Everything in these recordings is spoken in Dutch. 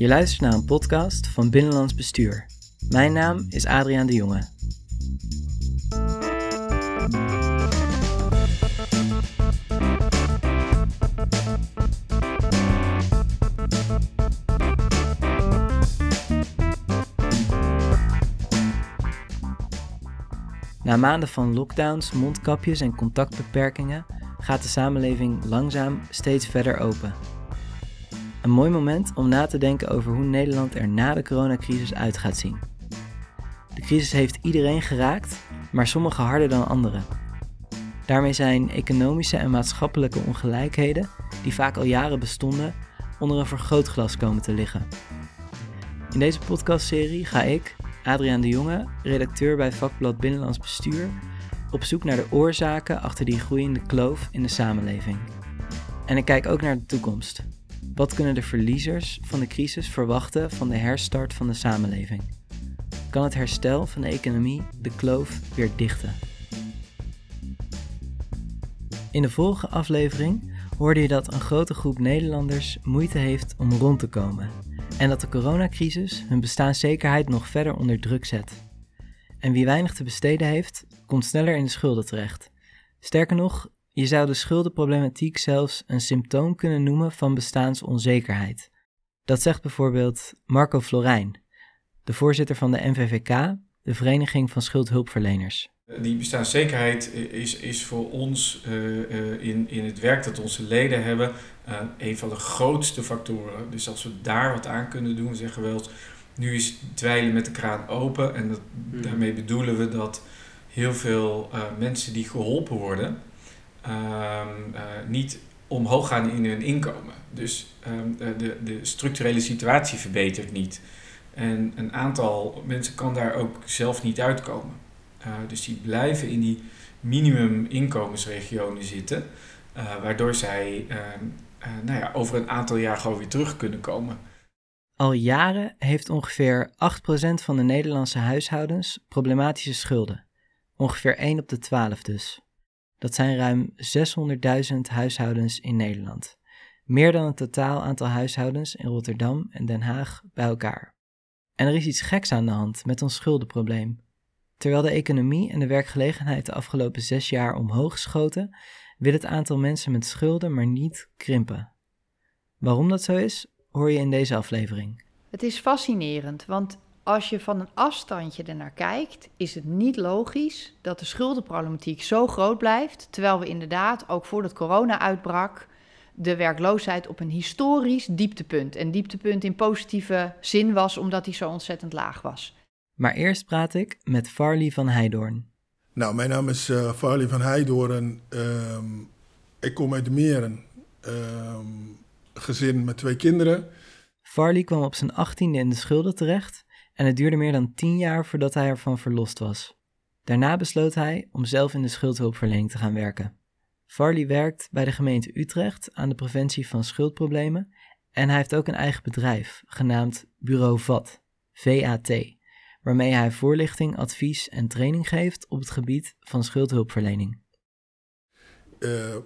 Je luistert naar een podcast van Binnenlands Bestuur. Mijn naam is Adriaan de Jonge. Na maanden van lockdowns, mondkapjes en contactbeperkingen gaat de samenleving langzaam steeds verder open. Een mooi moment om na te denken over hoe Nederland er na de coronacrisis uit gaat zien. De crisis heeft iedereen geraakt, maar sommigen harder dan anderen. Daarmee zijn economische en maatschappelijke ongelijkheden, die vaak al jaren bestonden, onder een vergrootglas komen te liggen. In deze podcastserie ga ik, Adriaan de Jonge, redacteur bij vakblad Binnenlands Bestuur, op zoek naar de oorzaken achter die groeiende kloof in de samenleving. En ik kijk ook naar de toekomst. Wat kunnen de verliezers van de crisis verwachten van de herstart van de samenleving? Kan het herstel van de economie de kloof weer dichten? In de vorige aflevering hoorde je dat een grote groep Nederlanders moeite heeft om rond te komen en dat de coronacrisis hun bestaanszekerheid nog verder onder druk zet. En wie weinig te besteden heeft, komt sneller in de schulden terecht. Sterker nog, je zou de schuldenproblematiek zelfs een symptoom kunnen noemen van bestaansonzekerheid. Dat zegt bijvoorbeeld Marco Florijn, de voorzitter van de NVVK, de Vereniging van Schuldhulpverleners. Die bestaanszekerheid is, is voor ons uh, uh, in, in het werk dat onze leden hebben uh, een van de grootste factoren. Dus als we daar wat aan kunnen doen, zeggen we wel eens, nu is dweilen met de kraan open. En dat, mm. daarmee bedoelen we dat heel veel mensen die geholpen worden, uh, niet omhoog gaan in hun inkomen. Dus uh, de, de structurele situatie verbetert niet. En een aantal mensen kan daar ook zelf niet uitkomen. Uh, dus die blijven in die minimuminkomensregionen zitten, uh, waardoor zij ehm, nou ja, over een aantal jaar gewoon weer terug kunnen komen. Al jaren heeft ongeveer 8% van de Nederlandse huishoudens problematische schulden. Ongeveer 1 op de 12 dus. Dat zijn ruim 600.000 huishoudens in Nederland. Meer dan het totaal aantal huishoudens in Rotterdam en Den Haag bij elkaar. En er is iets geks aan de hand met ons schuldenprobleem. Terwijl de economie en de werkgelegenheid de afgelopen zes jaar omhoog schoten, wil het aantal mensen met schulden maar niet krimpen. Waarom dat zo is, hoor je in deze aflevering. Het is fascinerend, want als je van een afstandje ernaar kijkt, is het niet logisch dat de schuldenproblematiek zo groot blijft, terwijl we inderdaad ook voordat corona uitbrak de werkloosheid op een historisch dieptepunt. En dieptepunt in positieve zin was omdat hij zo ontzettend laag was. Maar eerst praat ik met Farley van Heidoorn. Nou, mijn naam is uh, Farley van Heidoorn. Uh, ik kom uit Meren. Uh, gezin met twee kinderen. Farley kwam op zijn achttiende in de schulden terecht en het duurde meer dan tien jaar voordat hij ervan verlost was. Daarna besloot hij om zelf in de schuldhulpverlening te gaan werken. Farley werkt bij de gemeente Utrecht aan de preventie van schuldproblemen en hij heeft ook een eigen bedrijf genaamd Bureau VAT, VAT, waarmee hij voorlichting, advies en training geeft op het gebied van schuldhulpverlening. Uh,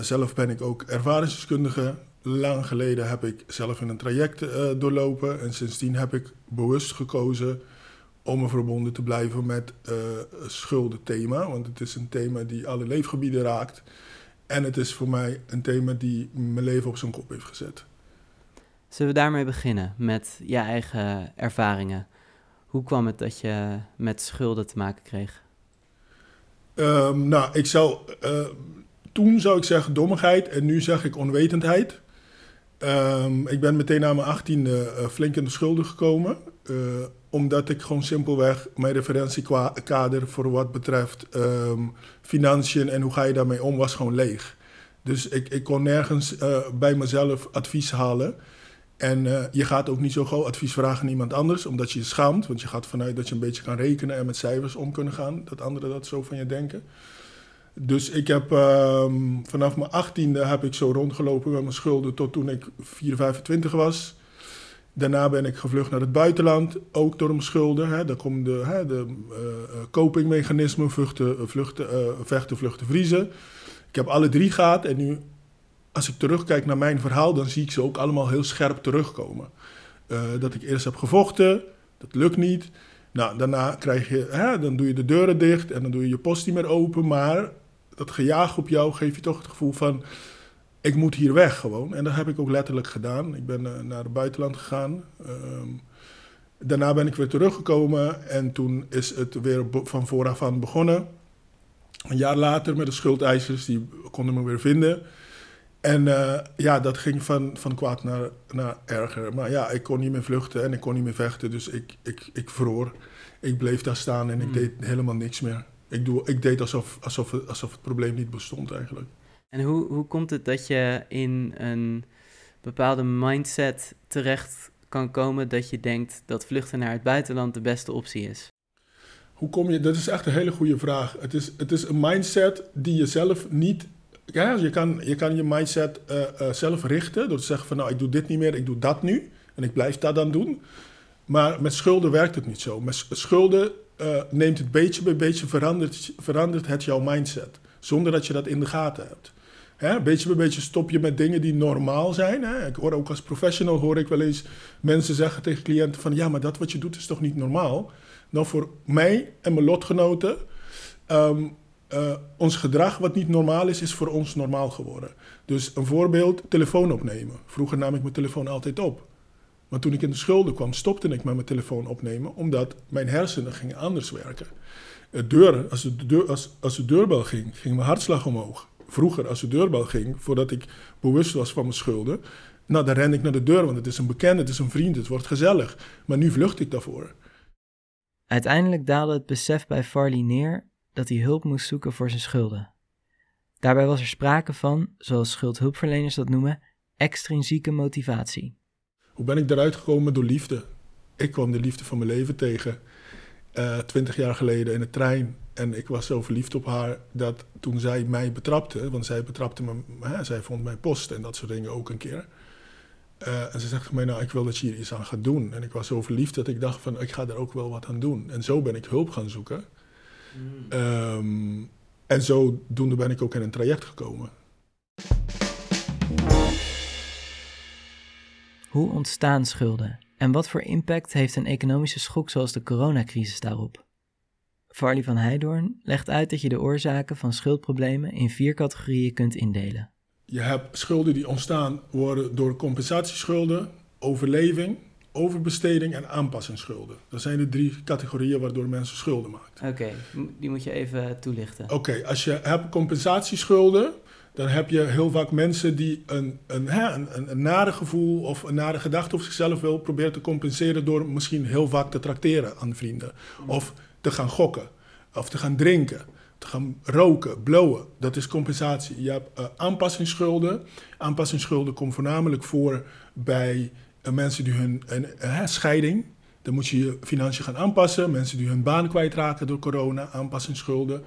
zelf ben ik ook ervaringsdeskundige lang geleden heb ik zelf in een traject uh, doorlopen. En sindsdien heb ik bewust gekozen om me verbonden te blijven met uh, schuldenthema. Want het is een thema die alle leefgebieden raakt. En het is voor mij een thema die mijn leven op zijn kop heeft gezet. Zullen we daarmee beginnen met je eigen ervaringen? Hoe kwam het dat je met schulden te maken kreeg? Um, nou, ik zou. Uh, toen zou ik zeggen dommigheid en nu zeg ik onwetendheid. Um, ik ben meteen na mijn achttiende uh, flink in de schulden gekomen. Uh, omdat ik gewoon simpelweg mijn referentiekader voor wat betreft um, financiën en hoe ga je daarmee om, was gewoon leeg. Dus ik, ik kon nergens uh, bij mezelf advies halen. En je gaat ook niet zo gauw advies vragen aan iemand anders, omdat je je schaamt. Want je gaat vanuit dat je een beetje kan rekenen en met cijfers om kunnen gaan. Dat anderen dat zo van je denken. Dus ik heb um, vanaf mijn achttiende heb ik zo rondgelopen met mijn schulden tot toen ik 4, 25 was. Daarna ben ik gevlucht naar het buitenland, ook door mijn schulden. Hè. Daar komen de, hè, de uh, copingmechanismen, vluchten, vluchten, uh, vechten, vluchten, vriezen. Ik heb alle drie gehad en nu, als ik terugkijk naar mijn verhaal, dan zie ik ze ook allemaal heel scherp terugkomen. Eh, dat ik eerst heb gevochten, dat lukt niet. Nou, daarna krijg je, hè, dan doe je de deuren dicht en dan doe je je post niet meer open. Maar dat gejaag op jou geeft je toch het gevoel van, ik moet hier weg gewoon. En dat heb ik ook letterlijk gedaan. Ik ben uh, naar het buitenland gegaan. Ehm, daarna ben ik weer teruggekomen en toen is het weer van vooraf aan begonnen. Een jaar later met de schuldeisers, die konden me weer vinden. En uh, ja, dat ging van, van kwaad naar, naar erger. Maar ja, ik kon niet meer vluchten en ik kon niet meer vechten. Dus ik, ik, ik vroor. Ik bleef daar staan en ik mm. deed helemaal niks meer. Ik, doe, ik deed alsof, alsof, alsof het probleem niet bestond eigenlijk. En hoe, hoe komt het dat je in een bepaalde mindset terecht kan komen dat je denkt dat vluchten naar het buitenland de beste optie is? Hoe kom je? Dat is echt een hele goede vraag. Het is, het is een mindset die je zelf niet. Ja, je, kan, je kan je mindset uh, uh, zelf richten door te zeggen van nou ik doe dit niet meer, ik doe dat nu en ik blijf dat dan doen. Maar met schulden werkt het niet zo. Met schulden uh, neemt het beetje bij beetje verandert, verandert het jouw mindset. Zonder dat je dat in de gaten hebt. Hè, beetje bij beetje stop je met dingen die normaal zijn. Hè. Ik hoor ook als professional hoor ik wel eens mensen zeggen tegen cliënten van ja, maar dat wat je doet is toch niet normaal. Nou, voor mij en mijn lotgenoten, um, uh, ons gedrag wat niet normaal is, is voor ons normaal geworden. Dus een voorbeeld, telefoon opnemen. Vroeger nam ik mijn telefoon altijd op. Maar toen ik in de schulden kwam, stopte ik met mijn telefoon opnemen, omdat mijn hersenen gingen anders werken. De deur, als, de deur, als, als de deurbel ging, ging mijn hartslag omhoog. Vroeger, als de deurbel ging, voordat ik bewust was van mijn schulden, nou, dan ren ik naar de deur, want het is een bekende, het is een vriend, het wordt gezellig. Maar nu vlucht ik daarvoor. Uiteindelijk daalde het besef bij Farley neer dat hij hulp moest zoeken voor zijn schulden. Daarbij was er sprake van, zoals schuldhulpverleners dat noemen, extrinsieke motivatie. Hoe ben ik eruit gekomen? Door liefde. Ik kwam de liefde van mijn leven tegen. Eh, twintig jaar geleden in de trein. En ik was zo verliefd op haar dat toen zij mij betrapte, want zij betrapte me, hè, zij vond mijn post en dat soort dingen ook een keer. Uh, en ze zegt mij, nou, ik wil dat je hier iets aan gaat doen. En ik was zo verliefd dat ik dacht van, ik ga er ook wel wat aan doen. En zo ben ik hulp gaan zoeken. Mm. Um, en zodoende ben ik ook in een traject gekomen. Hoe ontstaan schulden? En wat voor impact heeft een economische schok zoals de coronacrisis daarop? Farley van Heijdorn legt uit dat je de oorzaken van schuldproblemen in vier categorieën kunt indelen. Je hebt schulden die ontstaan worden door compensatieschulden, overleving, overbesteding en aanpassingsschulden. Dat zijn de drie categorieën waardoor mensen schulden maken. Oké, die moet je even toelichten. Oké, als je hebt compensatieschulden, dan heb je heel vaak mensen die een, een, een, een, nare gevoel of een nare gedachte over zichzelf wil proberen te compenseren door misschien heel vaak te trakteren aan vrienden. Of te gaan gokken, of te gaan drinken, te gaan roken, blowen. Dat is compensatie. Je hebt uh, aanpassingsschulden. Aanpassingsschulden komen voornamelijk voor bij uh, mensen die hun uh, scheiding. Dan moet je je financiën gaan aanpassen. Mensen die hun baan kwijtraken door corona, aanpassingsschulden.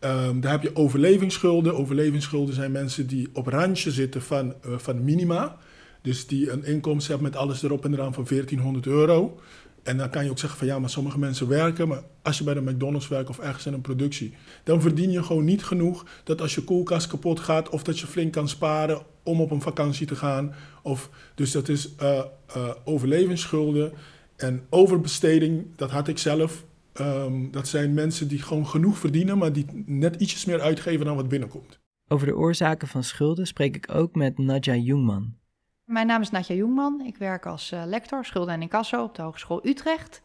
Um, daar heb je overlevingsschulden. Overlevingsschulden zijn mensen die op randje zitten van, uh, van minima. Dus die een inkomsten hebben met alles erop en eraan van 1400 euro. En dan kan je ook zeggen van ja, maar sommige mensen werken. Maar als je bij de McDonald's werkt of ergens in een productie, dan verdien je gewoon niet genoeg dat als je koelkast kapot gaat of dat je flink kan sparen om op een vakantie te gaan. Of, dus dat is uh, uh, overlevingsschulden en overbesteding. Dat had ik zelf. Um, dat zijn mensen die gewoon genoeg verdienen, maar die net ietsjes meer uitgeven dan wat binnenkomt. Over de oorzaken van schulden spreek ik ook met Nadja Jungman. Mijn naam is Nadja Jungman. Ik werk als uh, lector schulden en incasso op de Hogeschool Utrecht.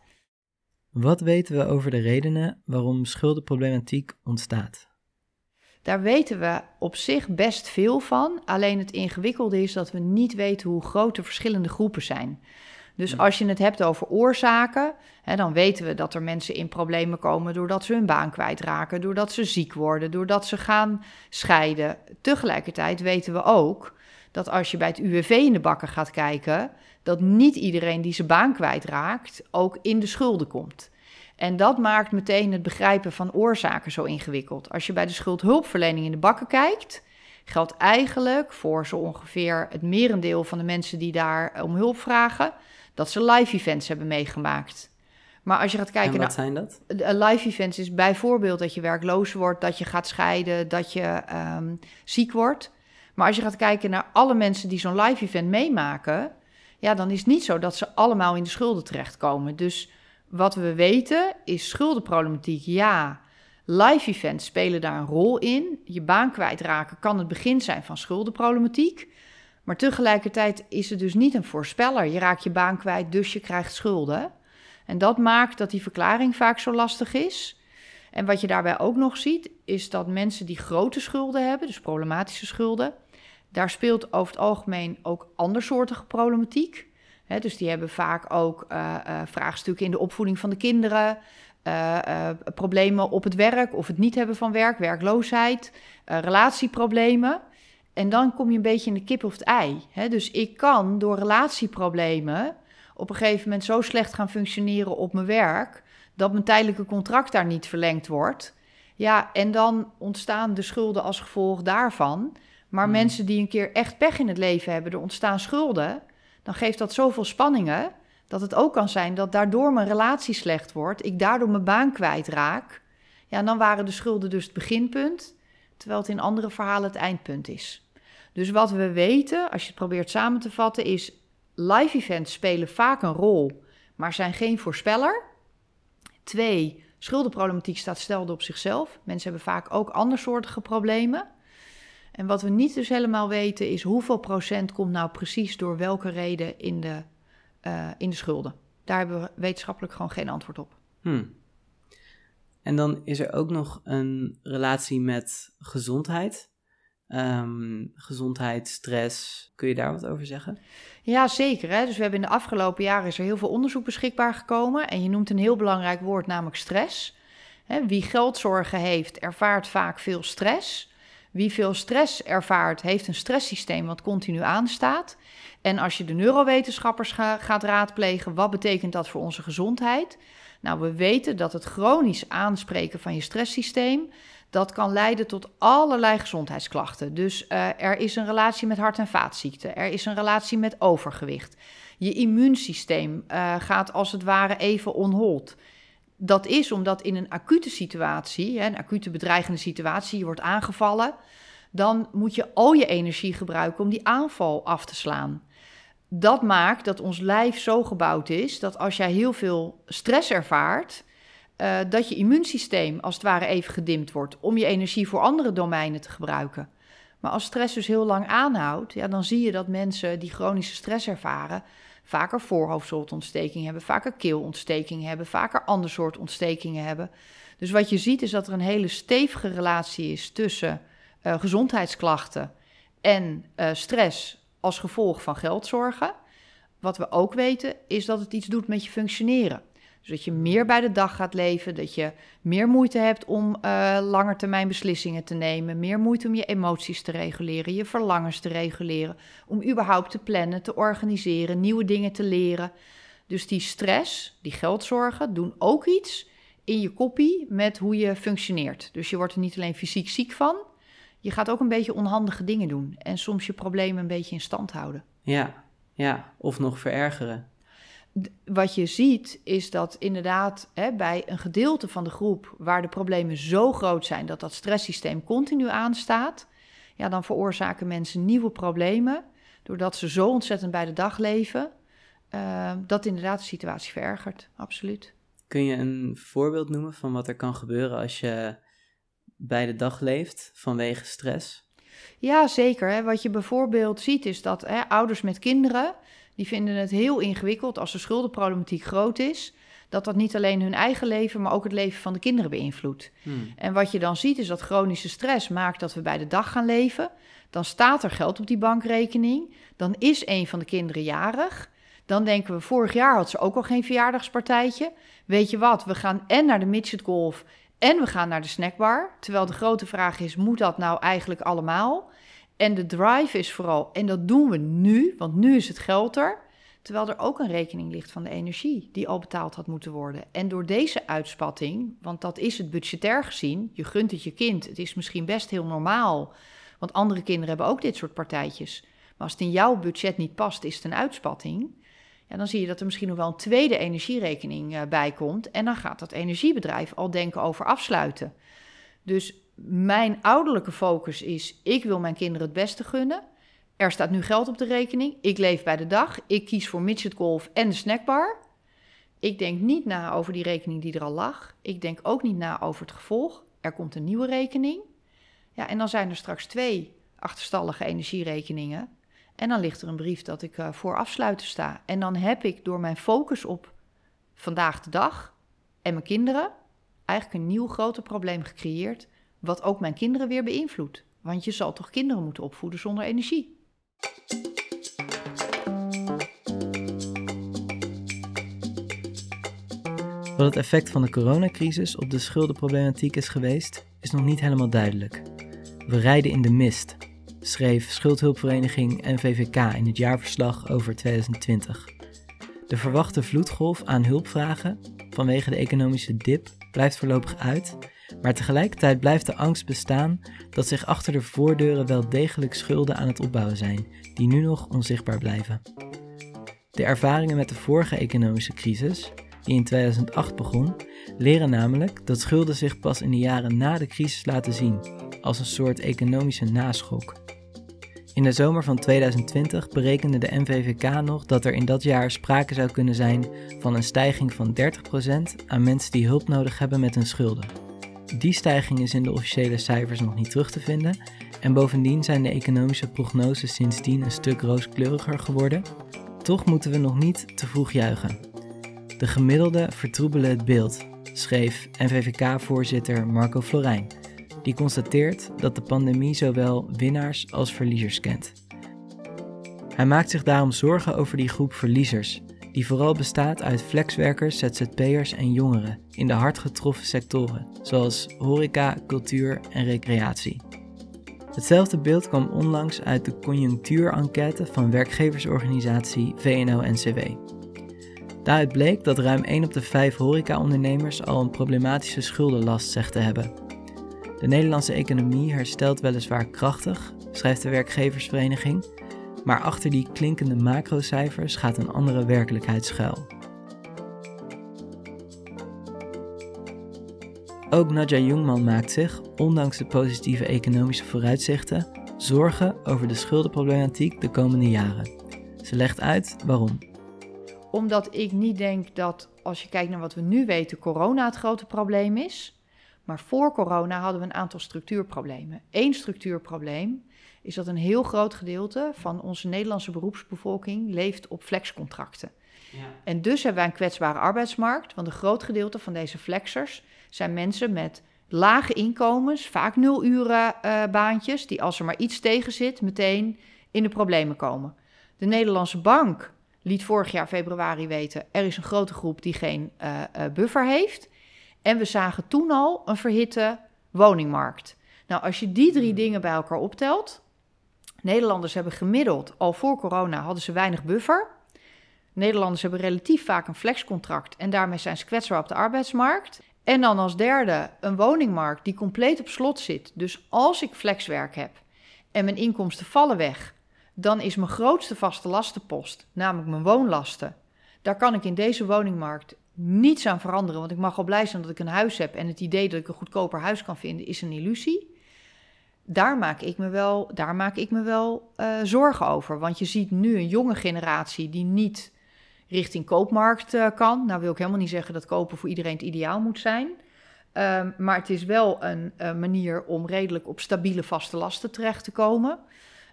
Wat weten we over de redenen waarom schuldenproblematiek ontstaat? Daar weten we op zich best veel van. Alleen het ingewikkelde is dat we niet weten hoe groot de verschillende groepen zijn. Dus als je het hebt over oorzaken, hè, dan weten we dat er mensen in problemen komen doordat ze hun baan kwijtraken, doordat ze ziek worden, doordat ze gaan scheiden. Tegelijkertijd weten we ook dat als je bij het UWV in de bakken gaat kijken, dat niet iedereen die zijn baan kwijtraakt ook in de schulden komt. En dat maakt meteen het begrijpen van oorzaken zo ingewikkeld. Als je bij de schuldhulpverlening in de bakken kijkt, geldt eigenlijk voor zo ongeveer het merendeel van de mensen die daar om hulp vragen, dat ze live events hebben meegemaakt. Maar als je gaat kijken en wat zijn dat? Live events is bijvoorbeeld dat je werkloos wordt, dat je gaat scheiden, dat je um, ziek wordt. Maar als je gaat kijken naar alle mensen die zo'n live event meemaken, ja, dan is het niet zo dat ze allemaal in de schulden terechtkomen. Dus wat we weten is schuldenproblematiek, ja. Live events spelen daar een rol in. Je baan kwijtraken kan het begin zijn van schuldenproblematiek. Maar tegelijkertijd is het dus niet een voorspeller. Je raakt je baan kwijt, dus je krijgt schulden. En dat maakt dat die verklaring vaak zo lastig is. En wat je daarbij ook nog ziet, is dat mensen die grote schulden hebben, dus problematische schulden, daar speelt over het algemeen ook andersoortige problematiek. dus die hebben vaak ook uh, vraagstukken in de opvoeding van de kinderen, uh, problemen op het werk of het niet hebben van werk, werkloosheid, relatieproblemen. En dan kom je een beetje in de kip of het ei. dus ik kan door relatieproblemen op een gegeven moment zo slecht gaan functioneren op mijn werk dat mijn tijdelijke contract daar niet verlengd wordt. Ja, en dan ontstaan de schulden als gevolg daarvan. Maar hmm. mensen die een keer echt pech in het leven hebben, er ontstaan schulden, dan geeft dat zoveel spanningen dat het ook kan zijn dat daardoor mijn relatie slecht wordt, ik daardoor mijn baan kwijtraak. Ja, dan waren de schulden dus het beginpunt, terwijl het in andere verhalen het eindpunt is. Dus wat we weten, als je het probeert samen te vatten, is live events spelen vaak een rol, maar zijn geen voorspeller. Twee, schuldenproblematiek staat stelde op zichzelf. Mensen hebben vaak ook andersoortige problemen. En wat we niet dus helemaal weten is hoeveel procent komt nou precies door welke reden in de, uh, in de schulden. Daar hebben we wetenschappelijk gewoon geen antwoord op. Hmm. En dan is er ook nog een relatie met gezondheid. Um, gezondheid, stress. Kun je daar wat over zeggen? Ja, zeker. Hè? Dus we hebben in de afgelopen jaren is er heel veel onderzoek beschikbaar gekomen. En je noemt een heel belangrijk woord, namelijk stress. Wie geldzorgen heeft, ervaart vaak veel stress. Wie veel stress ervaart, heeft een stresssysteem wat continu aanstaat. En als je de neurowetenschappers gaat raadplegen, wat betekent dat voor onze gezondheid? Nou, we weten dat het chronisch aanspreken van je stresssysteem, dat kan leiden tot allerlei gezondheidsklachten. Dus uh, er is een relatie met hart- en vaatziekten, er is een relatie met overgewicht. Je immuunsysteem uh, gaat als het ware even onhold. Dat is omdat in een acute situatie, een acute bedreigende situatie, je wordt aangevallen, dan moet je al je energie gebruiken om die aanval af te slaan. Dat maakt dat ons lijf zo gebouwd is dat als jij heel veel stress ervaart, uh, dat je immuunsysteem als het ware even gedimd wordt om je energie voor andere domeinen te gebruiken. Maar als stress dus heel lang aanhoudt, ja, dan zie je dat mensen die chronische stress ervaren, vaker voorhoofdzooltontsteking hebben, vaker keelontsteking hebben, vaker ander soort ontstekingen hebben. Dus wat je ziet is dat er een hele stevige relatie is tussen uh, gezondheidsklachten en uh, stress als gevolg van geldzorgen. Wat we ook weten is dat het iets doet met je functioneren. Dus dat je meer bij de dag gaat leven, dat je meer moeite hebt om uh, beslissingen te nemen, meer moeite om je emoties te reguleren, je verlangens te reguleren, om überhaupt te plannen, te organiseren, nieuwe dingen te leren. Dus die stress, die geldzorgen, doen ook iets in je koppie met hoe je functioneert. Dus je wordt er niet alleen fysiek ziek van, je gaat ook een beetje onhandige dingen doen en soms je problemen een beetje in stand houden. Ja, ja, of nog verergeren wat je ziet is dat inderdaad hè, bij een gedeelte van de groep waar de problemen zo groot zijn dat dat stresssysteem continu aanstaat, ja, dan veroorzaken mensen nieuwe problemen doordat ze zo ontzettend bij de dag leven, uh, dat inderdaad de situatie verergert. Absoluut. Kun je een voorbeeld noemen van wat er kan gebeuren als je bij de dag leeft vanwege stress? Ja, zeker. Hè. Wat je bijvoorbeeld ziet is dat hè, ouders met kinderen die vinden het heel ingewikkeld als de schuldenproblematiek groot is. Dat dat niet alleen hun eigen leven, maar ook het leven van de kinderen beïnvloedt. Hmm. En wat je dan ziet is dat chronische stress maakt dat we bij de dag gaan leven. Dan staat er geld op die bankrekening. Dan is een van de kinderen jarig. Dan denken we, vorig jaar had ze ook al geen verjaardagspartijtje. Weet je wat, we gaan en naar de midget golf en we gaan naar de snackbar. Terwijl de grote vraag is, moet dat nou eigenlijk allemaal? En de drive is vooral, en dat doen we nu, want nu is het geld er. Terwijl er ook een rekening ligt van de energie die al betaald had moeten worden. En door deze uitspatting, want dat is het budgetair gezien, je gunt het je kind, het is misschien best heel normaal. Want andere kinderen hebben ook dit soort partijtjes. Maar als het in jouw budget niet past, is het een uitspatting. Ja, dan zie je dat er misschien nog wel een tweede energierekening uh, bij komt. En dan gaat dat energiebedrijf al denken over afsluiten. Dus mijn ouderlijke focus is: ik wil mijn kinderen het beste gunnen. Er staat nu geld op de rekening. Ik leef bij de dag. Ik kies voor midget golf en de snackbar. Ik denk niet na over die rekening die er al lag. Ik denk ook niet na over het gevolg. Er komt een nieuwe rekening. Ja, en dan zijn er straks twee achterstallige energierekeningen. En dan ligt er een brief dat ik uh, voor afsluiten sta. En dan heb ik door mijn focus op vandaag de dag en mijn kinderen eigenlijk een nieuw groter probleem gecreëerd, wat ook mijn kinderen weer beïnvloedt. Want je zal toch kinderen moeten opvoeden zonder energie. Wat het effect van de coronacrisis op de schuldenproblematiek is geweest, is nog niet helemaal duidelijk. We rijden in de mist, schreef schuldhulpvereniging NVVK in het jaarverslag over 2020. De verwachte vloedgolf aan hulpvragen vanwege de economische dip blijft voorlopig uit, maar tegelijkertijd blijft de angst bestaan dat zich achter de voordeuren wel degelijk schulden aan het opbouwen zijn, die nu nog onzichtbaar blijven. De ervaringen met de vorige economische crisis, die in 2008 begon, leren namelijk dat schulden zich pas in de jaren na de crisis laten zien, als een soort economische naschok. In de zomer van 2020 berekende de NVVK nog dat er in dat jaar sprake zou kunnen zijn van een stijging van 30% aan mensen die hulp nodig hebben met hun schulden. Die stijging is in de officiële cijfers nog niet terug te vinden en bovendien zijn de economische prognoses sindsdien een stuk rooskleuriger geworden. Toch moeten we nog niet te vroeg juichen. De gemiddelde vertroebelen het beeld, schreef NVVK-voorzitter Marco Florijn die constateert dat de pandemie zowel winnaars als verliezers kent. Hij maakt zich daarom zorgen over die groep verliezers, die vooral bestaat uit flexwerkers, ZZP'ers en jongeren in de hard getroffen sectoren, zoals horeca, cultuur en recreatie. Hetzelfde beeld kwam onlangs uit de conjunctuurenquête van werkgeversorganisatie VNO-NCW. Daaruit bleek dat ruim 1 op de 5 horecaondernemers al een problematische schuldenlast zegt te hebben. De Nederlandse economie herstelt weliswaar krachtig, schrijft de werkgeversvereniging, maar achter die klinkende macrocijfers gaat een andere werkelijkheid schuil. Ook Nadja Jongman maakt zich, ondanks de positieve economische vooruitzichten, zorgen over de schuldenproblematiek de komende jaren. Ze legt uit waarom. Omdat ik niet denk dat, als je kijkt naar wat we nu weten, corona het grote probleem is. Maar voor corona hadden we een aantal structuurproblemen. Eén structuurprobleem is dat een heel groot gedeelte van onze Nederlandse beroepsbevolking leeft op flexcontracten. Ja. En dus hebben wij een kwetsbare arbeidsmarkt, want een groot gedeelte van deze flexers zijn mensen met lage inkomens, vaak nul uren uh, baantjes, die als er maar iets tegen zit, meteen in de problemen komen. De Nederlandse bank liet vorig jaar februari weten, er is een grote groep die geen uh, uh, buffer heeft. En we zagen toen al een verhitte woningmarkt. Nou, als je die drie hmm. dingen bij elkaar optelt. Nederlanders hebben gemiddeld, al voor corona hadden ze weinig buffer. Nederlanders hebben relatief vaak een flexcontract en daarmee zijn ze kwetsbaar op de arbeidsmarkt. En dan als derde een woningmarkt die compleet op slot zit. Dus als ik flexwerk heb en mijn inkomsten vallen weg, dan is mijn grootste vaste lastenpost, namelijk mijn woonlasten. Daar kan ik in deze woningmarkt niets aan veranderen. Want ik mag al blij zijn dat ik een huis heb. En het idee dat ik een goedkoper huis kan vinden is een illusie. Daar maak ik me wel, daar maak ik me wel uh, zorgen over. Want je ziet nu een jonge generatie die niet richting koopmarkt uh, kan. Nou wil ik helemaal niet zeggen dat kopen voor iedereen het ideaal moet zijn. Uh, maar het is wel een manier om redelijk op stabiele vaste lasten terecht te komen.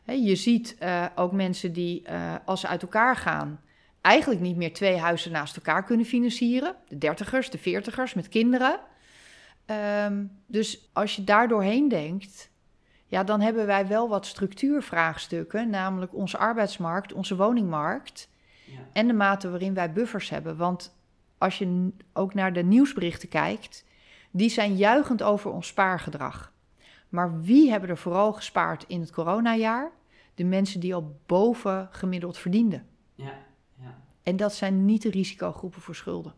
je ziet uh, ook mensen die als ze uit elkaar gaan eigenlijk niet meer twee huizen naast elkaar kunnen financieren. De dertigers, de veertigers met kinderen. Um, dus als je daar doorheen denkt, ja, dan hebben wij wel wat structuurvraagstukken, namelijk onze arbeidsmarkt, onze woningmarkt ja. en de mate waarin wij buffers hebben. Want als je ook naar de nieuwsberichten kijkt, die zijn juichend over ons spaargedrag. Maar wie hebben er vooral gespaard in het coronajaar? De mensen die al boven gemiddeld verdienden. Ja. En dat zijn niet de risicogroepen voor schulden.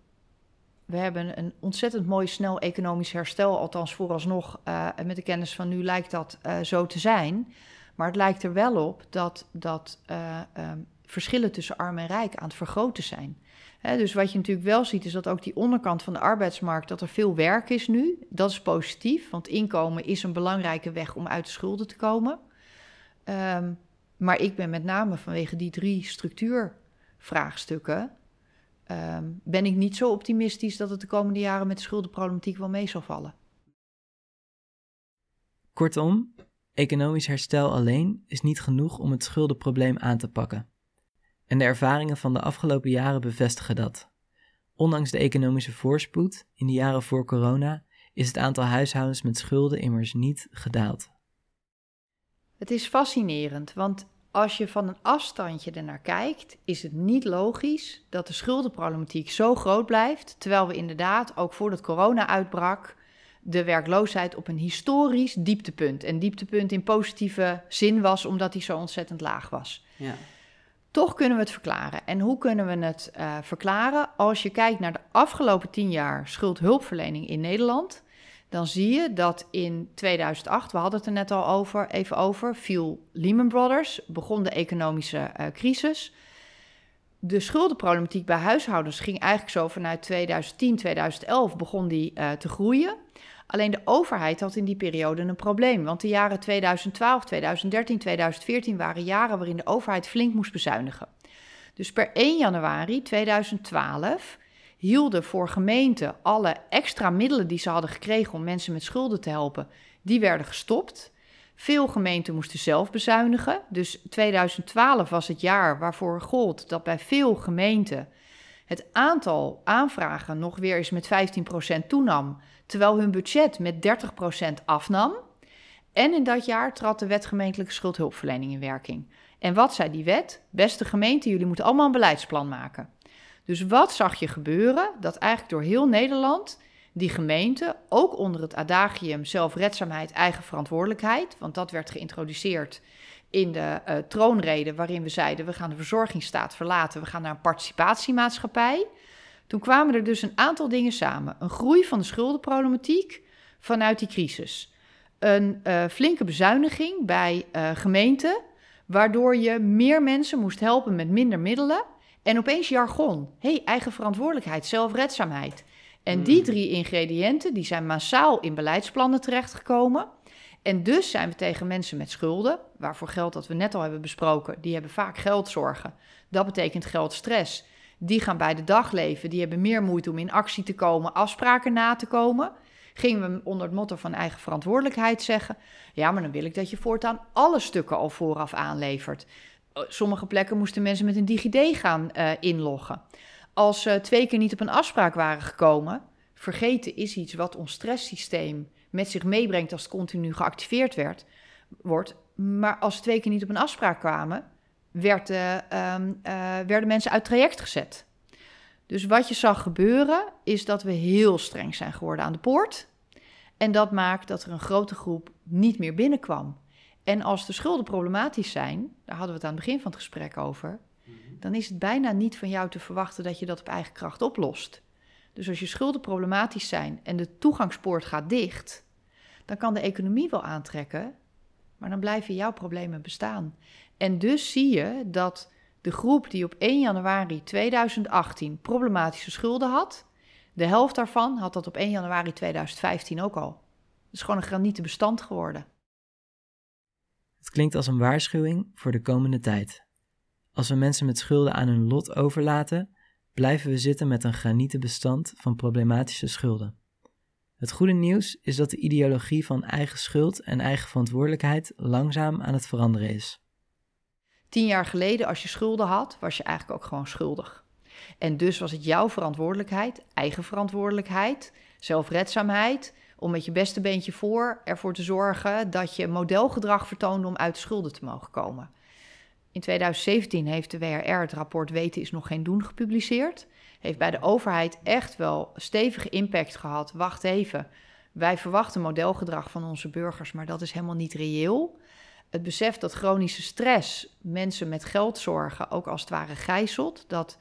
We hebben een ontzettend mooi snel economisch herstel, althans vooralsnog. Uh, met de kennis van nu lijkt dat uh, zo te zijn. Maar het lijkt er wel op dat, dat uh, um, verschillen tussen arm en rijk aan het vergroten zijn. Dus wat je natuurlijk wel ziet, is dat ook die onderkant van de arbeidsmarkt, dat er veel werk is nu. Dat is positief, want inkomen is een belangrijke weg om uit de schulden te komen. Um, Maar ik ben met name vanwege die drie structuurvraagstukken. Ehm, ben ik niet zo optimistisch dat het de komende jaren met de schuldenproblematiek wel mee zal vallen. Kortom, economisch herstel alleen is niet genoeg om het schuldenprobleem aan te pakken. En de ervaringen van de afgelopen jaren bevestigen dat. Ondanks de economische voorspoed in de jaren voor corona is het aantal huishoudens met schulden immers niet gedaald. Het is fascinerend, want als je van een afstandje ernaar kijkt, is het niet logisch dat de schuldenproblematiek zo groot blijft, terwijl we inderdaad ook voordat corona uitbrak de werkloosheid op een historisch dieptepunt. En dieptepunt in positieve zin was omdat die zo ontzettend laag was. Ja. Toch kunnen we het verklaren. En hoe kunnen we het eh, verklaren? Als je kijkt naar de afgelopen tien jaar schuldhulpverlening in Nederland, dan zie je dat in 2008, we hadden het er net al over, even over, viel Lehman Brothers, begon de economische eh, crisis. De schuldenproblematiek bij huishoudens ging eigenlijk zo vanuit 2010, 2011 begon die eh, te groeien. Alleen de overheid had in die periode een probleem. Want de jaren 2012, 2013, 2014 waren jaren waarin de overheid flink moest bezuinigen. Dus per 1 januari 2012 hielden voor gemeenten alle extra middelen die ze hadden gekregen om mensen met schulden te helpen, die werden gestopt. Veel gemeenten moesten zelf bezuinigen. Dus 2012 was het jaar waarvoor gold dat bij veel gemeenten het aantal aanvragen nog weer eens met 15% toenam, terwijl hun budget met 30% afnam. En in dat jaar trad de wet gemeentelijke schuldhulpverlening in werking. En wat zei die wet? Beste gemeente, jullie moeten allemaal een beleidsplan maken. Dus wat zag je gebeuren? Dat eigenlijk door heel Nederland die gemeenten, ook onder het adagium zelfredzaamheid, eigen verantwoordelijkheid, want dat werd geïntroduceerd in de uh, troonrede waarin we zeiden we gaan de verzorgingsstaat verlaten, we gaan naar een participatiemaatschappij. Toen kwamen er dus een aantal dingen samen. Een groei van de schuldenproblematiek vanuit die crisis. Een uh, flinke bezuiniging bij uh, gemeenten, waardoor je meer mensen moest helpen met minder middelen. En opeens jargon. hey, eigen verantwoordelijkheid, zelfredzaamheid. En die drie ingrediënten die zijn massaal in beleidsplannen terechtgekomen. En dus zijn we tegen mensen met schulden, waarvoor geld dat we net al hebben besproken, die hebben vaak geldzorgen. Dat betekent geldstress. Die gaan bij de dag leven, die hebben meer moeite om in actie te komen, afspraken na te komen. Gingen we onder het motto van eigen verantwoordelijkheid zeggen: ja, maar dan wil ik dat je voortaan alle stukken al vooraf aanlevert. Sommige plekken moesten mensen met een DigiD gaan uh, inloggen. Als ze twee keer niet op een afspraak waren gekomen, vergeten is iets wat ons stresssysteem met zich meebrengt als het continu geactiveerd werd, wordt. Maar als ze twee keer niet op een afspraak kwamen, werd, uh, werden mensen uit traject gezet. Dus wat je zag gebeuren, is dat we heel streng zijn geworden aan de poort. En dat maakt dat er een grote groep niet meer binnenkwam. En als de schulden problematisch zijn, daar hadden we het aan het begin van het gesprek over, dan is het bijna niet van jou te verwachten dat je dat op eigen kracht oplost. Dus als je schulden problematisch zijn en de toegangspoort gaat dicht, dan kan de economie wel aantrekken, maar dan blijven jouw problemen bestaan. En dus zie je dat de groep die op 1 januari 2018 problematische schulden had, de helft daarvan had dat op 1 januari 2015 ook al. Het is gewoon een granieten bestand geworden. Het klinkt als een waarschuwing voor de komende tijd. Als we mensen met schulden aan hun lot overlaten, blijven we zitten met een granieten bestand van problematische schulden. Het goede nieuws is dat de ideologie van eigen schuld en eigen verantwoordelijkheid langzaam aan het veranderen is. Tien jaar geleden, als je schulden had, was je eigenlijk ook gewoon schuldig. En dus was het jouw verantwoordelijkheid, eigen verantwoordelijkheid, zelfredzaamheid, om met je beste beentje voor ervoor te zorgen dat je modelgedrag vertoonde om uit de schulden te mogen komen. In 2017 heeft de WRR het rapport Weten is nog geen doen gepubliceerd. Heeft bij de overheid echt wel stevige impact gehad. Wacht even, wij verwachten modelgedrag van onze burgers, maar dat is helemaal niet reëel. Het besef dat chronische stress mensen met geldzorgen ook als het ware gijzelt. Dat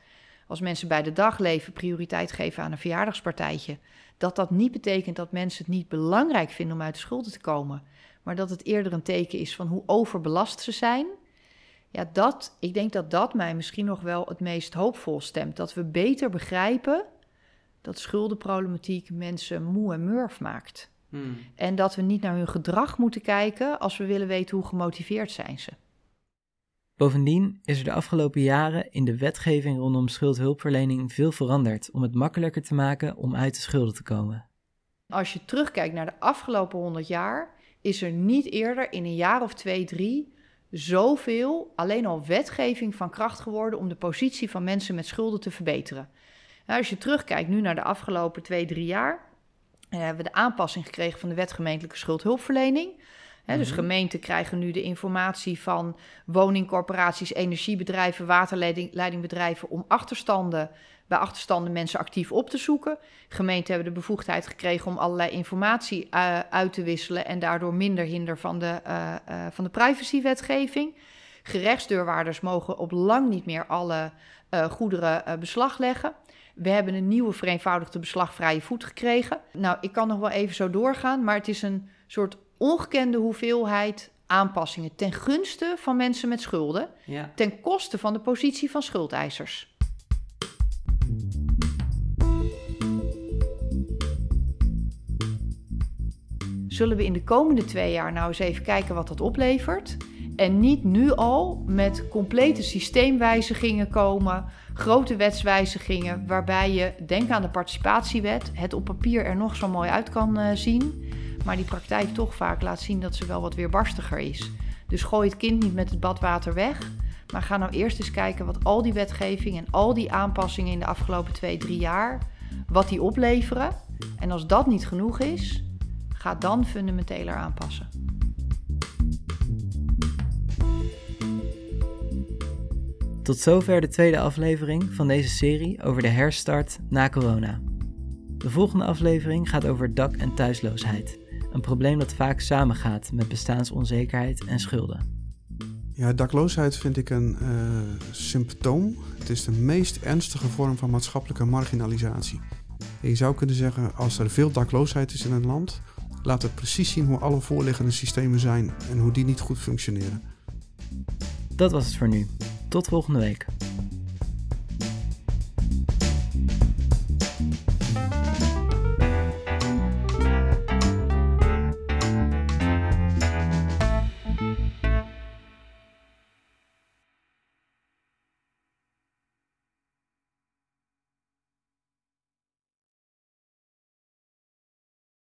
als mensen bij de dag leven prioriteit geven aan een verjaardagspartijtje, dat dat niet betekent dat mensen het niet belangrijk vinden om uit de schulden te komen, maar dat het eerder een teken is van hoe overbelast ze zijn. Ja, dat, ik denk dat dat mij misschien nog wel het meest hoopvol stemt. Dat we beter begrijpen dat schuldenproblematiek mensen moe en murf maakt. Hmm. En dat we niet naar hun gedrag moeten kijken als we willen weten hoe gemotiveerd zijn ze. Bovendien is er de afgelopen jaren in de wetgeving rondom schuldhulpverlening veel veranderd om het makkelijker te maken om uit de schulden te komen. Als je terugkijkt naar de afgelopen 100 jaar, is er niet eerder in een jaar of twee, drie zoveel alleen al wetgeving van kracht geworden om de positie van mensen met schulden te verbeteren. Nou, als je terugkijkt nu naar de afgelopen twee, drie jaar, eh, hebben we de aanpassing gekregen van de wet gemeentelijke schuldhulpverlening. Dus Mhm. gemeenten krijgen nu de informatie van woningcorporaties, energiebedrijven, waterleidingbedrijven om achterstanden, bij achterstanden mensen actief op te zoeken. Gemeenten hebben de bevoegdheid gekregen om allerlei informatie eh, uit te wisselen en daardoor minder hinder van de, eh, eh, van de privacywetgeving. Gerechtsdeurwaarders mogen op lang niet meer alle goederen beslag leggen. We hebben een nieuwe vereenvoudigde beslagvrije voet gekregen. Nou, ik kan nog wel even zo doorgaan, maar het is een soort ongekende hoeveelheid aanpassingen ten gunste van mensen met schulden, Ja. ten koste van de positie van schuldeisers. Zullen we in de komende twee jaar nou eens even kijken wat dat oplevert? En niet nu al met complete systeemwijzigingen komen, grote wetswijzigingen, waarbij je, denk aan de participatiewet, het op papier er nog zo mooi uit kan eh, zien, maar die praktijk toch vaak laat zien dat ze wel wat weerbarstiger is. Dus gooi het kind niet met het badwater weg, maar ga nou eerst eens kijken wat al die wetgeving en al die aanpassingen in de afgelopen twee, drie jaar, wat die opleveren. En als dat niet genoeg is, ga dan fundamenteler aanpassen. Tot zover de tweede aflevering van deze serie over de herstart na corona. De volgende aflevering gaat over dak- en thuisloosheid. Een probleem dat vaak samengaat met bestaansonzekerheid en schulden. Ja, dakloosheid vind ik een eh, symptoom. Het is de meest ernstige vorm van maatschappelijke marginalisatie. En je zou kunnen zeggen, als er veel dakloosheid is in een land, laat het precies zien hoe alle voorliggende systemen zijn en hoe die niet goed functioneren. Dat was het voor nu. Tot volgende week.